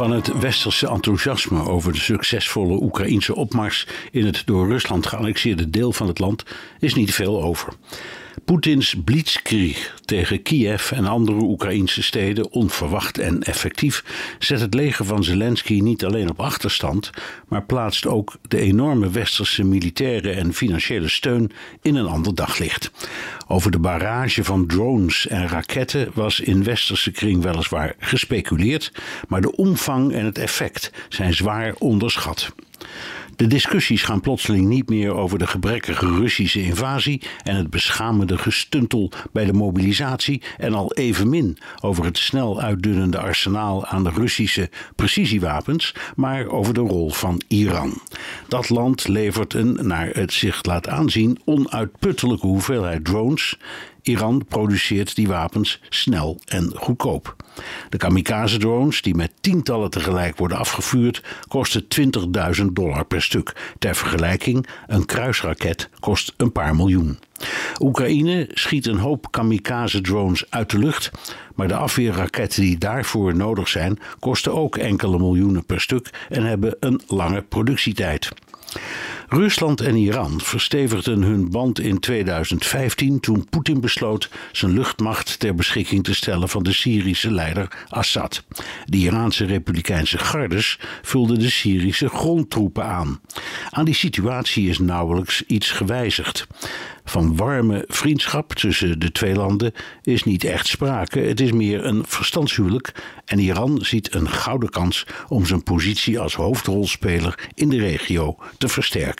Van het westerse enthousiasme over de succesvolle Oekraïnse opmars in het door Rusland geannexeerde deel van het land is niet veel over. Poetins blitzkrieg tegen Kiev en andere Oekraïnse steden, onverwacht en effectief, zet het leger van Zelensky niet alleen op achterstand, maar plaatst ook de enorme westerse militaire en financiële steun in een ander daglicht. Over de barrage van drones en raketten was in westerse kring weliswaar gespeculeerd, maar de omvang en het effect zijn zwaar onderschat. De discussies gaan plotseling niet meer over de gebrekkige Russische invasie en het beschamende gestuntel bij de mobilisatie en al evenmin over het snel uitdunnende arsenaal aan de Russische precisiewapens, maar over de rol van Iran. Dat land levert een, naar het zich laat aanzien, onuitputtelijke hoeveelheid drones Iran produceert die wapens snel en goedkoop. De kamikaze-drones, die met tientallen tegelijk worden afgevuurd, kosten 20.000 dollar per stuk. Ter vergelijking, een kruisraket kost een paar miljoen. Oekraïne schiet een hoop kamikaze-drones uit de lucht, maar de afweerraketten die daarvoor nodig zijn, kosten ook enkele miljoenen per stuk en hebben een lange productietijd. Rusland en Iran verstevigden hun band in 2015 toen Poetin besloot zijn luchtmacht ter beschikking te stellen van de Syrische leider Assad. De Iraanse Republikeinse gardes vulden de Syrische grondtroepen aan. Aan die situatie is nauwelijks iets gewijzigd. Van warme vriendschap tussen de twee landen is niet echt sprake. Het is meer een verstandshuwelijk en Iran ziet een gouden kans om zijn positie als hoofdrolspeler in de regio te versterken.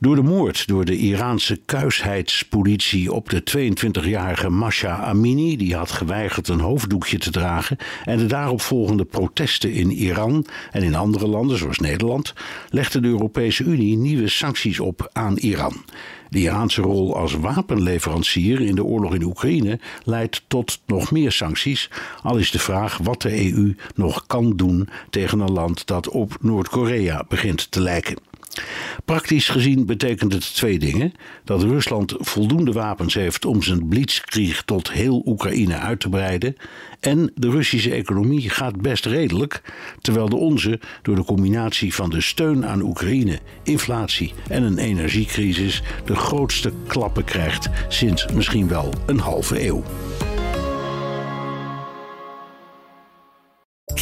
Door de moord door de Iraanse kuisheidspolitie op de 22-jarige Masha Amini, die had geweigerd een hoofddoekje te dragen, en de daaropvolgende protesten in Iran en in andere landen, zoals Nederland, legde de Europese Unie nieuwe sancties op aan Iran. De Iraanse rol als wapenleverancier in de oorlog in Oekraïne leidt tot nog meer sancties, al is de vraag wat de EU nog kan doen tegen een land dat op Noord-Korea begint te lijken. Praktisch gezien betekent het twee dingen: dat Rusland voldoende wapens heeft om zijn blitzkrieg tot heel Oekraïne uit te breiden, en de Russische economie gaat best redelijk, terwijl de onze door de combinatie van de steun aan Oekraïne, inflatie en een energiecrisis de grootste klappen krijgt sinds misschien wel een halve eeuw.